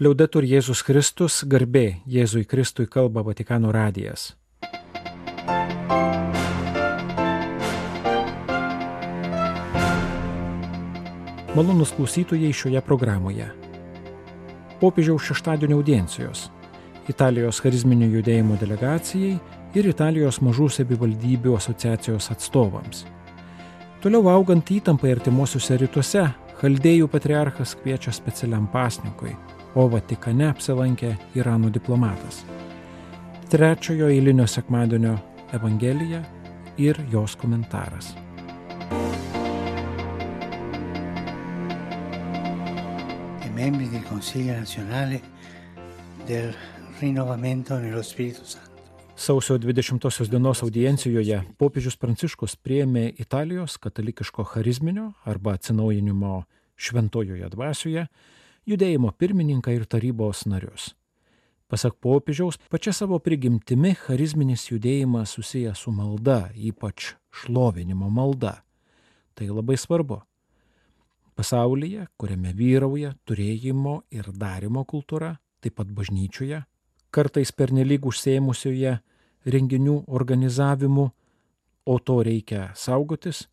Liaudetur Jėzus Kristus, garbė Jėzui Kristui kalba Vatikano radijas. Malonus klausytojai šioje programoje. Popiežiaus šeštadienio audiencijos. Italijos charizminių judėjimų delegacijai ir Italijos mažų savivaldybių asociacijos atstovams. Toliau augant įtampai artimuosiuose rytuose, Chaldėjų patriarchas kviečia specialiam pasninkui, o Vatikane apsilankė Irano diplomatas. Trečiojo eilinio sekmadienio Evangelija ir jos komentaras. membri del Consiglio nazionale del rinnovamento nello Spirito Santo. Sausio 20 dienos audiencijoje popiežius Pranciškus priėmė Italijos katalikiško charizminio arba atsinaujinimo šventojoje dvasioje judėjimo pirmininką ir tarybos narius. Pasak popiežiaus, pačia savo prigimtimi charizminis judėjimas susijęs su malda, ypač šlovinimo malda. Tai labai svarbu. Pasaulyje, kuriame vyrauja turėjimo ir darimo kultūra, taip pat bažnyčioje, kartais pernelyg užsėmusioje renginių organizavimu, o to reikia saugotis,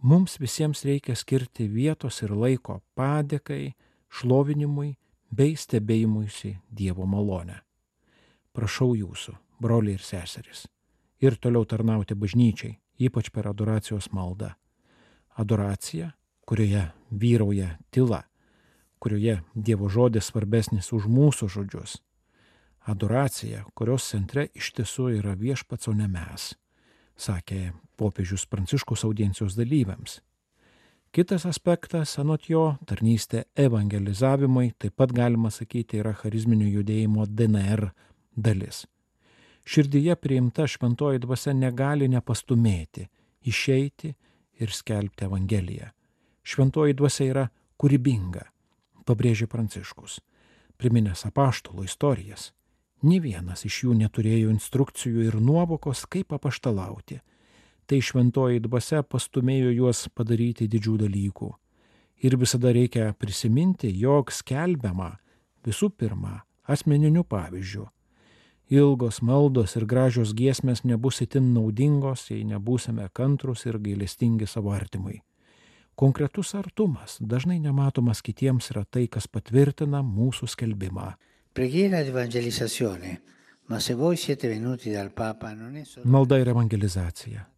mums visiems reikia skirti vietos ir laiko padėkai, šlovinimui bei stebėjimuisi Dievo malonę. Prašau jūsų, broliai ir seserys, ir toliau tarnauti bažnyčiai, ypač per adoracijos maldą. Adoracija, kurioje vyrauja tyla, kurioje Dievo žodis svarbesnis už mūsų žodžius. Adoracija, kurios centre iš tiesų yra viešpats, o ne mes, sakė popiežius Pranciškus audiencijos dalyviams. Kitas aspektas, anot jo, tarnystė evangelizavimui, taip pat galima sakyti, yra charizminio judėjimo DNR dalis. Širdyje priimta šventoji dvasia negali nepastumėti, išeiti ir skelbti Evangeliją. Šventoji dvasia yra kūrybinga, pabrėžė Pranciškus, priminęs apaštalo istorijas. Nė vienas iš jų neturėjo instrukcijų ir nuovokos, kaip apaštalauti. Tai šventoji dvasia pastumėjo juos padaryti didžių dalykų. Ir visada reikia prisiminti, jog skelbiama visų pirma asmeniniu pavyzdžiu. Ilgos maldos ir gražios giesmės nebus itin naudingos, jei nebūsime kantrus ir gailestingi savo artimui. Konkretus artumas, dažnai nematomas kitiems, yra tai, kas patvirtina mūsų skelbimą. Preghiera di evangelizzazione, ma se voi siete venuti dal Papa non è solo... Malda ir evangelizacija.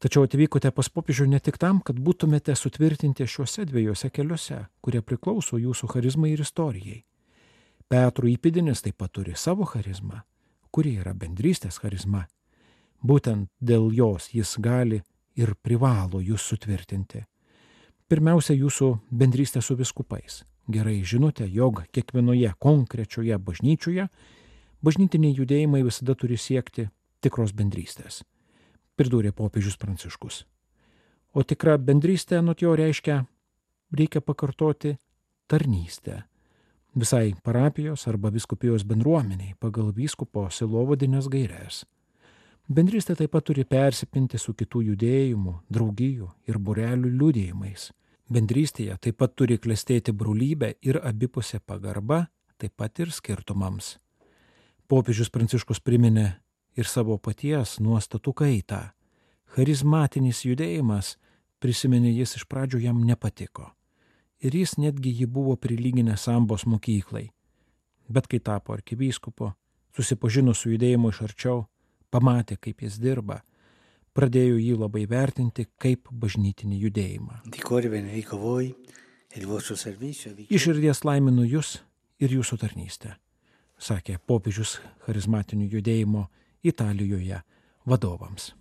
Tačiau atvykote pas popiežių ne tik tam, kad būtumėte sutvirtinti šiuose dviejose keliuose, kurie priklauso jūsų charizmai ir istorijai. Petrų įpidinis taip pat turi savo charizmą, kuri yra bendrystės charizma. Būtent dėl jos jis gali ir privalo jūs sutvirtinti. Pirmiausia, jūsų bendrystė su viskupais. Gerai žinote, jog kiekvienoje konkrečioje bažnyčioje bažnytiniai judėjimai visada turi siekti tikros bendrystės, pridūrė popiežius Pranciškus. O tikra bendrystė, anot jo, reiškia, reikia pakartoti tarnystę visai parapijos arba viskupijos bendruomeniai pagal vyskupo silovadinės gairės. Bendrystė taip pat turi persipinti su kitų judėjimų, draugijų ir burelių liūdėjimais. Bendrystėje taip pat turi klestėti brolybė ir abipusė pagarba, taip pat ir skirtumams. Popiežius Pranciškus priminė ir savo paties nuostatų kaitą. Charizmatinis judėjimas, prisiminė jis iš pradžių jam nepatiko. Ir jis netgi jį buvo prilyginęs sambos mokyklai. Bet kai tapo arkivyskupu, susipažino su judėjimu iš arčiau, pamatė, kaip jis dirba, pradėjo jį labai vertinti kaip bažnytinį judėjimą. Iš širdies laiminu jūs ir jūsų tarnystę, sakė popiežius charizmatinių judėjimo Italijoje vadovams.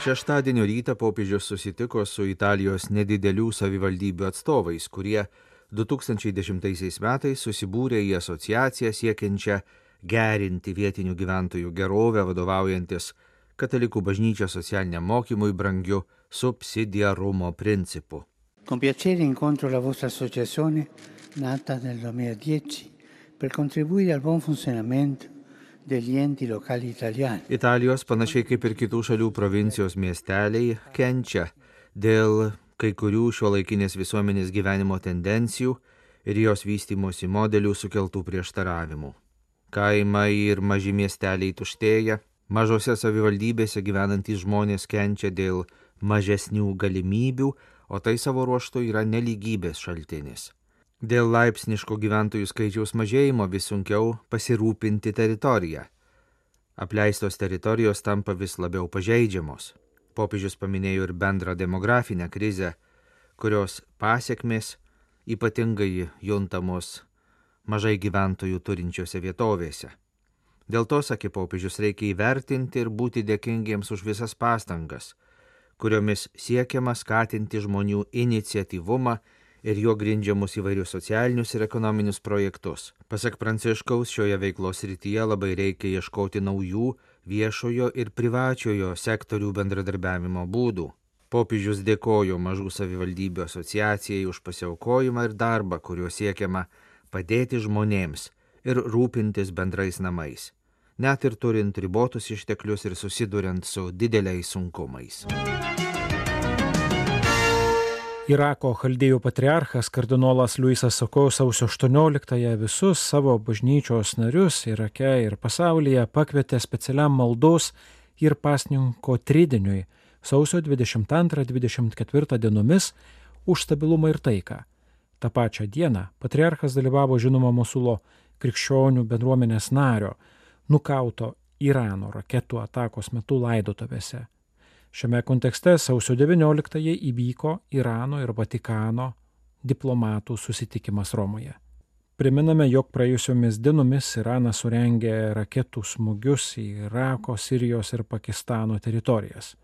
Šeštadienio rytą popiežius susitiko su Italijos nedidelių savivaldybių atstovais, kurie 2010 metais susibūrė į asociaciją siekiančią gerinti vietinių gyventojų gerovę vadovaujantis katalikų bažnyčios socialiniam mokymui brangiu subsidiarumo principu. Con piacere incontro la vostra associazione nata nel 2010 per contribuire al buon funzionamento degli enti locali italiani. Italijos, panašiai kaip ir kitų šalių provincijos miesteliai, kenčia dėl kai kurių šio laikinės visuomenės gyvenimo tendencijų ir jos vystimosi modelių sukeltų prieštaravimų. Kaimai ir maži miesteliai tuštėja, mažose savivaldybėse gyvenantys žmonės kenčia dėl mažesnių galimybių, o tai savo ruoštų yra neligybės šaltinis. Dėl laipsniško gyventojų skaičiaus mažėjimo vis sunkiau pasirūpinti teritoriją. Apleistos teritorijos tampa vis labiau pažeidžiamos. Popiežius paminėjo ir bendrą demografinę krizę, kurios pasiekmes ypatingai juntamos mažai gyventojų turinčiose vietovėse. Dėl to, sakė popiežius, reikia įvertinti ir būti dėkingiems už visas pastangas, kuriomis siekiama skatinti žmonių iniciatyvumą ir juo grindžiamus įvairius socialinius ir ekonominius projektus. Pasak Pranciškaus, šioje veiklos rytyje labai reikia ieškoti naujų viešojo ir privačiojo sektorių bendradarbiavimo būdų. Popiežius dėkojo mažų savivaldybių asociacijai už pasiaukojimą ir darbą, kuriuo siekiama padėti žmonėms ir rūpintis bendrais namais, net ir turint ribotus išteklius ir susiduriant su dideliais sunkumais. Irako chaldėjų patriarchas kardinolas Luisas Sako sausio 18-ąją visus savo bažnyčios narius Irake ir pasaulyje pakvietė specialiam maldos ir pasninko tridiniui sausio 22-24 dienomis už stabilumą ir taiką. Ta pačią dieną patriarchas dalyvavo žinoma Mosulo krikščionių bendruomenės nario, nukauto Irano raketų atakos metu laidotuvėse. Šiame kontekste sausio 19-ąją įvyko Irano ir Vatikano diplomatų susitikimas Romoje. Priminame, jog praėjusiomis dienomis Iranas surengė raketų smūgius į Irako, Sirijos ir Pakistano teritorijas,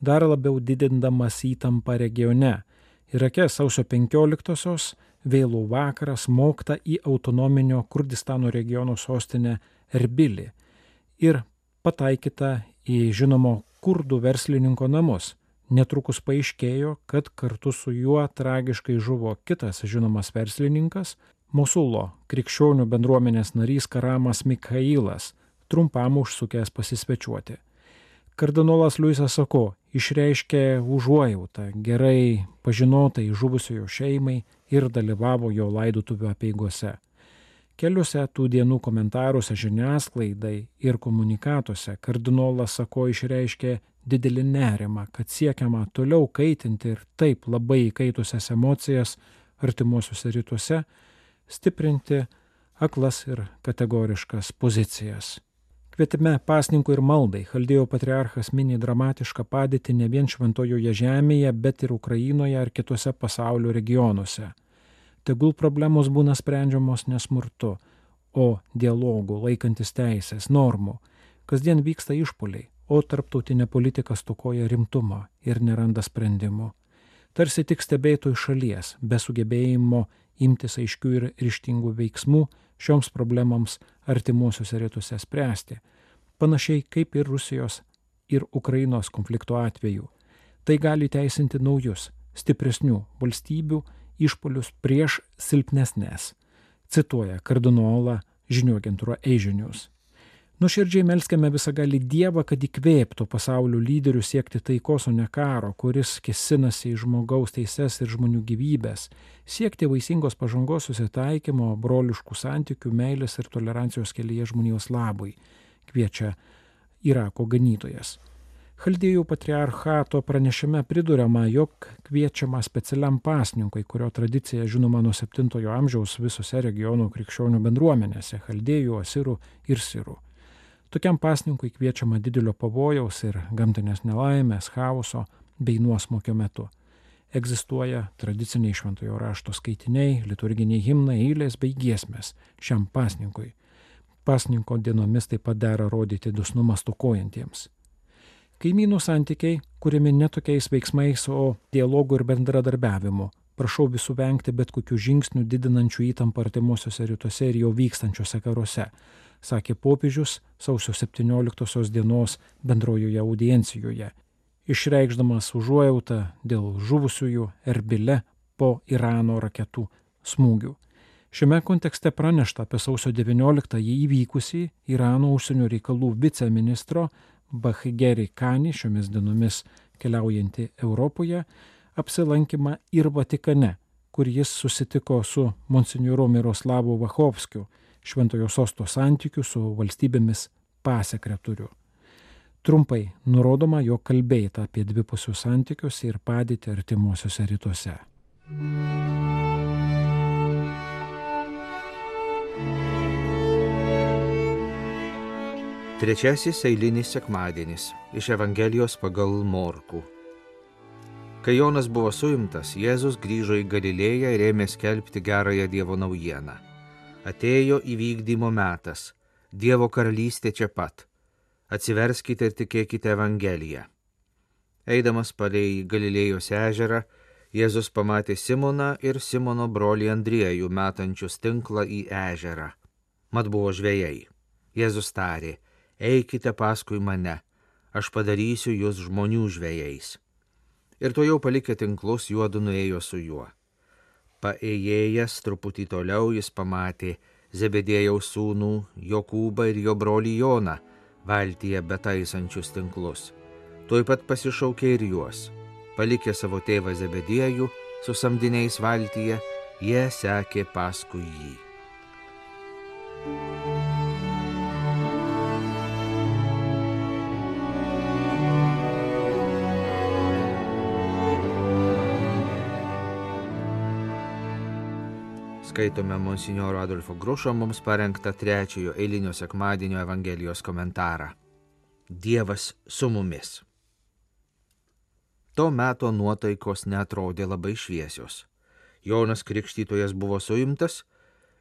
dar labiau didindamas įtampą regione. Irake sausio 15-osios vėlų vakaras mokta į autonominio Kurdistano regiono sostinę Erbilį ir pataikyta į žinomo kurdų verslininko namus. Netrukus paaiškėjo, kad kartu su juo tragiškai žuvo kitas žinomas verslininkas, Mosulo krikščionių bendruomenės narys Karamas Mikhailas, trumpam užsukęs pasisvečiuoti. Kardinolas Luisas Sako išreiškė užuojautą gerai pažinotai žuvusiojo šeimai ir dalyvavo jo laidotuvių apieigose. Keliuose tų dienų komentaruose žiniasklaidai ir komunikatuose kardinolas Sako išreiškė didelį nerimą, kad siekiama toliau kaitinti ir taip labai įkaitusias emocijas artimuosiuose rytuose, stiprinti aklas ir kategoriškas pozicijas. Kvietime pasninkų ir maldai Chaldėjo patriarchas mini dramatišką padėtį ne vien šventojoje žemėje, bet ir Ukrainoje ar kitose pasaulio regionuose tegul problemos būna sprendžiamos nesmurtu, o dialogų, laikantis teisės, normų. Kasdien vyksta išpoliai, o tarptautinė politika stokoja rimtumo ir neranda sprendimų. Tarsi tik stebėtų iš šalies, be sugebėjimo imtis aiškių ir ryštingų veiksmų šioms problemams artimuosiuose rytuose spręsti, panašiai kaip ir Rusijos ir Ukrainos konflikto atveju. Tai gali teisinti naujus, stipresnių valstybių išpolius prieš silpnesnės, cituoja kardinolą žinių agentūra Ežinius. Nuširdžiai melskime visagali Dievą, kad įkvėptų pasaulio lyderių siekti taikos, o ne karo, kuris kesinasi į žmogaus teises ir žmonių gyvybės, siekti vaisingos pažangos susitaikymo, broliškų santykių, meilės ir tolerancijos kelyje žmonijos labui, kviečia Irako ganytojas. Chaldėjų patriarchato pranešime priduriama, jog kviečiama specialiam pasninkui, kurio tradicija žinoma nuo 7 amžiaus visose regionų krikščionių bendruomenėse - Chaldėjų, Asirų ir Sirų. Tokiam pasninkui kviečiama didelio pavojaus ir gamtinės nelaimės, chaoso bei nuosmokio metu. Egzistuoja tradiciniai šventojo rašto skaitiniai, liturginiai himnai, eilės bei giesmės šiam pasninkui. Pasninko dienomis taip pat dera rodyti dusnumą stokojantiems. Kaimynų santykiai kuriami ne tokiais veiksmais, o dialogu ir bendradarbiavimu. Prašau visų vengti bet kokių žingsnių didinančių įtampą artimuosiuose rytuose ir jau vykstančiuose karuose, sakė popiežius sausio 17 dienos bendrojoje audiencijoje, išreikšdamas užuojautą dėl žuvusiųjų Erbile po Irano raketų smūgių. Šiame kontekste pranešta apie sausio 19-ąjį įvykusį Irano užsienio reikalų viceministro Bahigeri Kani šiomis dienomis keliaujanti Europoje, apsilankymą ir Vatikane, kur jis susitiko su monsinjoru Miroslavu Vachovskiu, Šventojo sosto santykių su valstybėmis pasekretoriu. Trumpai nurodoma, jo kalbėta apie dvipusius santykius ir padėti artimuosiuose rytuose. Trečiasis eilinis sekmadienis iš Evangelijos pagal Morkų. Kai Jonas buvo suimtas, Jėzus grįžo į Galilėją ir ėmė skelbti gerąją Dievo naujieną. Atėjo įvykdymo metas, Dievo karalystė čia pat. Atsiverskite ir tikėkite Evangeliją. Eidamas palei Galilėjos ežerą, Jėzus pamatė Simoną ir Simono brolį Andriejų metančius tinklą į ežerą. Mat buvo žvėjai. Jėzus tarė, eikite paskui mane, aš padarysiu jūs žmonių žvėjais ir to jau palikę tinklus juodu nuėjo su juo. Paėjėjęs truputį toliau jis pamatė Zebedėjaus sūnų Jokūbą ir jo brolį Joną valtyje betaisančius tinklus. Tuoj pat pasišaukė ir juos. Palikė savo tėvą Zebedėjų su samdiniais valtyje, jie sekė paskui jį. Skaitome monsinjoro Adolfo Grušo mums parengtą trečiojo eilinio sekmadienio Evangelijos komentarą. Dievas su mumis. To meto nuotaikos netrodė labai šviesios. Jonas Krikštytojas buvo suimtas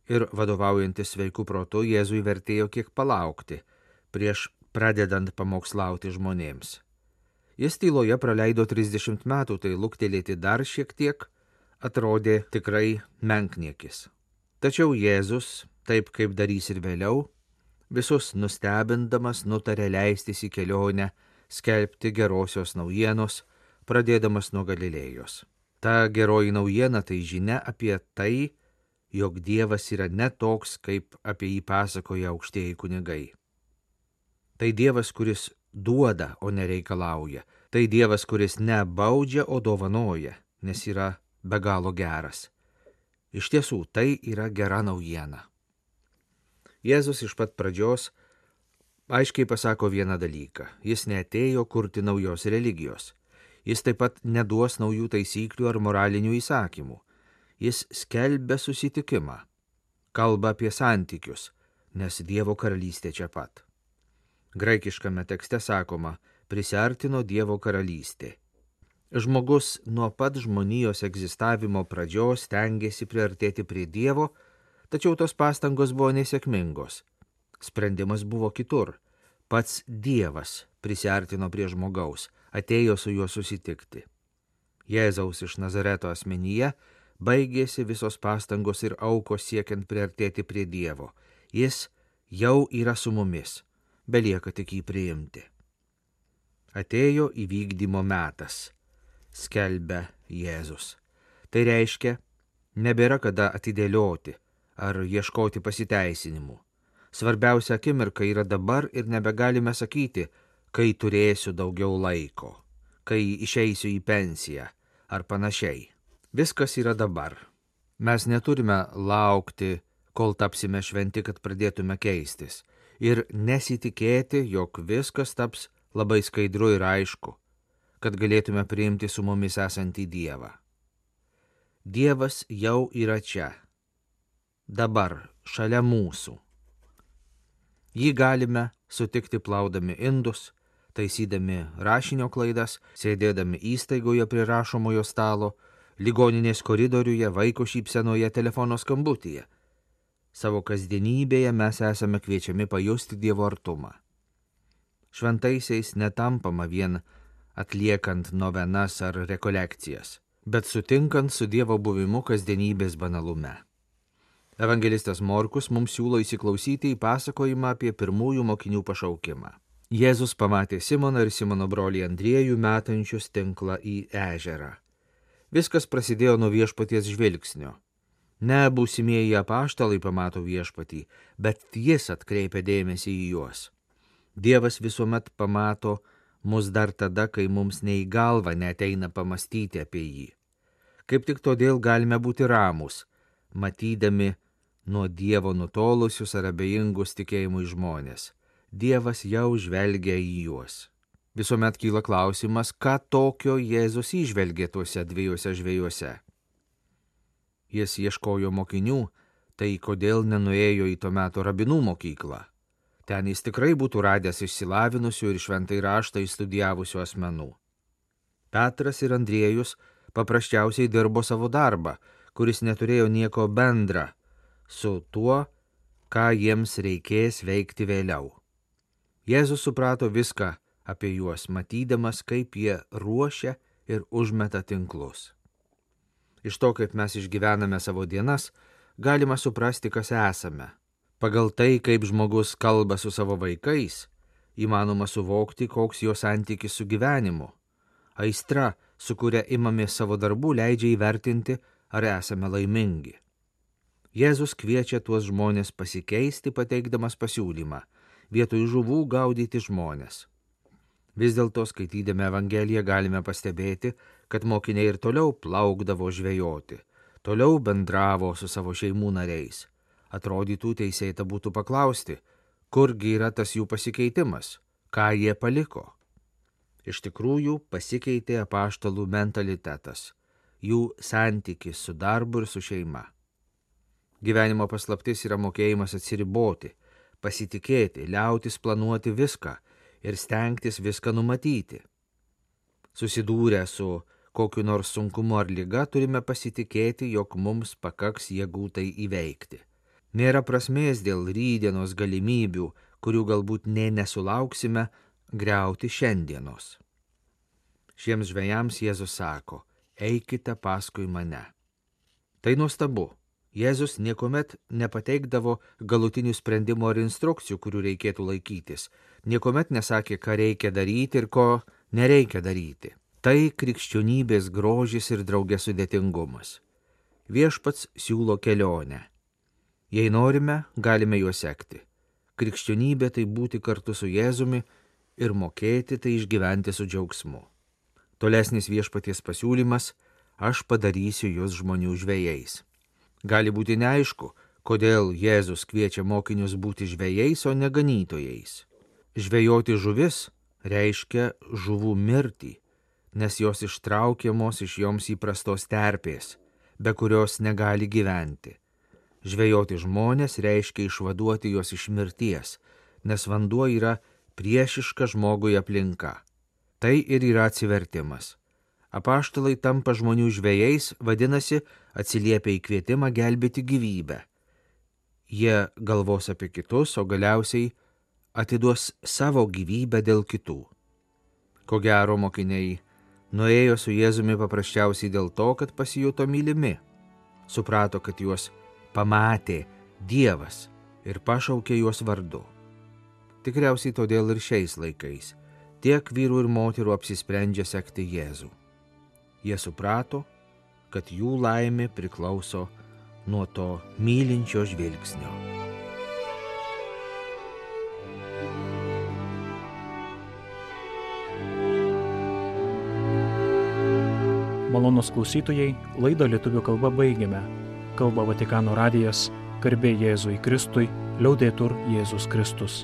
ir vadovaujantis sveikų protų Jėzui vertėjo kiek palaukti prieš pradedant pamokslauti žmonėms. Jis tyloje praleido 30 metų, tai luktelėti dar šiek tiek atrodė tikrai menkniekis. Tačiau Jėzus, taip kaip darys ir vėliau, visus nustebindamas nutarė leistis į kelionę, skelbti gerosios naujienos, pradėdamas nuo Galilėjos. Ta geroji naujiena tai žinia apie tai, jog Dievas yra ne toks, kaip apie jį pasakoja aukštieji kunigai. Tai Dievas, kuris duoda, o nereikalauja. Tai Dievas, kuris ne baudžia, o dovanoja, nes yra be galo geras. Iš tiesų, tai yra gera naujiena. Jėzus iš pat pradžios aiškiai pasako vieną dalyką. Jis netėjo kurti naujos religijos. Jis taip pat neduos naujų taisyklių ar moralinių įsakymų. Jis skelbia susitikimą. Kalba apie santykius, nes Dievo karalystė čia pat. Graikiškame tekste sakoma, prisartino Dievo karalystė. Žmogus nuo pat žmonijos egzistavimo pradžios tengiasi priartėti prie Dievo, tačiau tos pastangos buvo nesėkmingos. Sprendimas buvo kitur. Pats Dievas prisartino prie žmogaus, atėjo su juo susitikti. Jėzaus iš Nazareto asmenyje baigėsi visos pastangos ir aukos siekiant priartėti prie Dievo. Jis jau yra su mumis, belieka tik jį priimti. Atėjo įvykdymo metas skelbia Jėzus. Tai reiškia, nebėra kada atidėlioti ar ieškoti pasiteisinimų. Svarbiausia akimirka yra dabar ir nebegalime sakyti, kai turėsiu daugiau laiko, kai išeisiu į pensiją ar panašiai. Viskas yra dabar. Mes neturime laukti, kol tapsime šventi, kad pradėtume keistis. Ir nesitikėti, jog viskas taps labai skaidru ir aišku, kad galėtume priimti su mumis esantį Dievą. Dievas jau yra čia, dabar, šalia mūsų. Jį galime sutikti plaudami indus, taisydami rašinio klaidas, sėdėdami įstaigoje prie rašomojo stalo, ligoninės koridoriuje, vaiko šypsenoje, telefono skambutyje. Savo kasdienybėje mes esame kviečiami pajusti Dievo artumą. Šventaisiais netampama vien atliekant novenas ar rekolekcijas, bet sutinkant su Dievo buvimu kasdienybės banalume. Evangelistas Morkus mums siūlo įsiklausyti į pasakojimą apie pirmųjų mokinių pašaukimą. Jėzus pamatė Simoną ir Simono brolį Andriejų metančius tinklą į ežerą. Viskas prasidėjo nuo viešpaties žvilgsnio. Ne būsimieji apaštalai pamato viešpatį, bet jis atkreipia dėmesį į juos. Dievas visuomet pamato mus dar tada, kai mums nei galva neteina pamastyti apie jį. Kaip tik todėl galime būti ramus, matydami nuo Dievo nutolusius ar abejingus tikėjimui žmonės. Dievas jau žvelgia į juos. Visuomet kyla klausimas, ką tokio Jėzus išvelgė tuose dviejose žvėjuose. Jis ieškojo mokinių, tai kodėl nenuėjo į to meto rabinų mokyklą? Ten jis tikrai būtų radęs išsilavinusių ir šventai raštą įstudijavusių asmenų. Petras ir Andriejus paprasčiausiai dirbo savo darbą, kuris neturėjo nieko bendra su tuo, ką jiems reikės veikti vėliau. Jėzus suprato viską apie juos, matydamas, kaip jie ruošia ir užmeta tinklus. Iš to, kaip mes išgyvename savo dienas, galima suprasti, kas esame Pagal tai, kaip žmogus kalba su savo vaikais, įmanoma suvokti, koks jo santykis su gyvenimu. Aistra, su kuria imame savo darbų, leidžia įvertinti, ar esame laimingi. Jėzus kviečia tuos žmonės pasikeisti, pateikdamas pasiūlymą - vietoj žuvų gaudyti žmonės. Vis dėlto skaitydami Evangeliją galime pastebėti, kad mokiniai ir toliau plaukdavo žvejoti, toliau bendravo su savo šeimų nariais atrodytų teisėta būtų paklausti, kurgi yra tas jų pasikeitimas, ką jie paliko. Iš tikrųjų pasikeitė apaštalų mentalitetas, jų santykis su darbu ir su šeima. Gyvenimo paslaptis yra mokėjimas atsiriboti, pasitikėti, liautis planuoti viską ir stengtis viską numatyti. Susidūrę su kokiu nors sunkumu ar lyga turime pasitikėti, jog mums pakaks jėgų tai įveikti. Nėra prasmės dėl rydienos galimybių, kurių galbūt nė nesulauksime, greuti šiandienos. Šiems žvėjams Jėzus sako, eikite paskui mane. Tai nuostabu. Jėzus niekuomet nepateikdavo galutinių sprendimų ar instrukcijų, kurių reikėtų laikytis. Niekuomet nesakė, ką reikia daryti ir ko nereikia daryti. Tai krikščionybės grožis ir draugės sudėtingumas. Viešpats siūlo kelionę Jei norime, galime juo sekti. Krikščionybė tai būti kartu su Jėzumi ir mokėti tai išgyventi su džiaugsmu. Tolesnis viešpaties pasiūlymas - aš padarysiu jūs žmonių žvėjais. Gali būti neaišku, kodėl Jėzus kviečia mokinius būti žvėjais, o ne ganytojais. Žvėjoti žuvis reiškia žuvų mirtį, nes jos ištraukiamos iš joms įprastos terpės, be kurios negali gyventi. Žvejoti žmonės reiškia išvaduoti juos iš mirties, nes vanduo yra priešiška žmogui aplinka. Tai ir yra atsivertimas. Apaštalai tampa žmonių žvėjais, vadinasi, atsiliepia į kvietimą gelbėti gyvybę. Jie galvos apie kitus, o galiausiai atiduos savo gyvybę dėl kitų. Ko gero mokiniai nuėjo su Jėzumi paprasčiausiai dėl to, kad pasijuto mylimi. Suprato, kad juos pamatė Dievas ir pašaukė juos vardu. Tikriausiai todėl ir šiais laikais tiek vyrų ir moterų apsisprendžia sekti Jėzų. Jie suprato, kad jų laimė priklauso nuo to mylinčio žvilgsnio. Malonus klausytojai, laidą lietuvių kalba baigiame kalba Vatikano radijas, garbė Jėzui Kristui, liaudėtur Jėzus Kristus.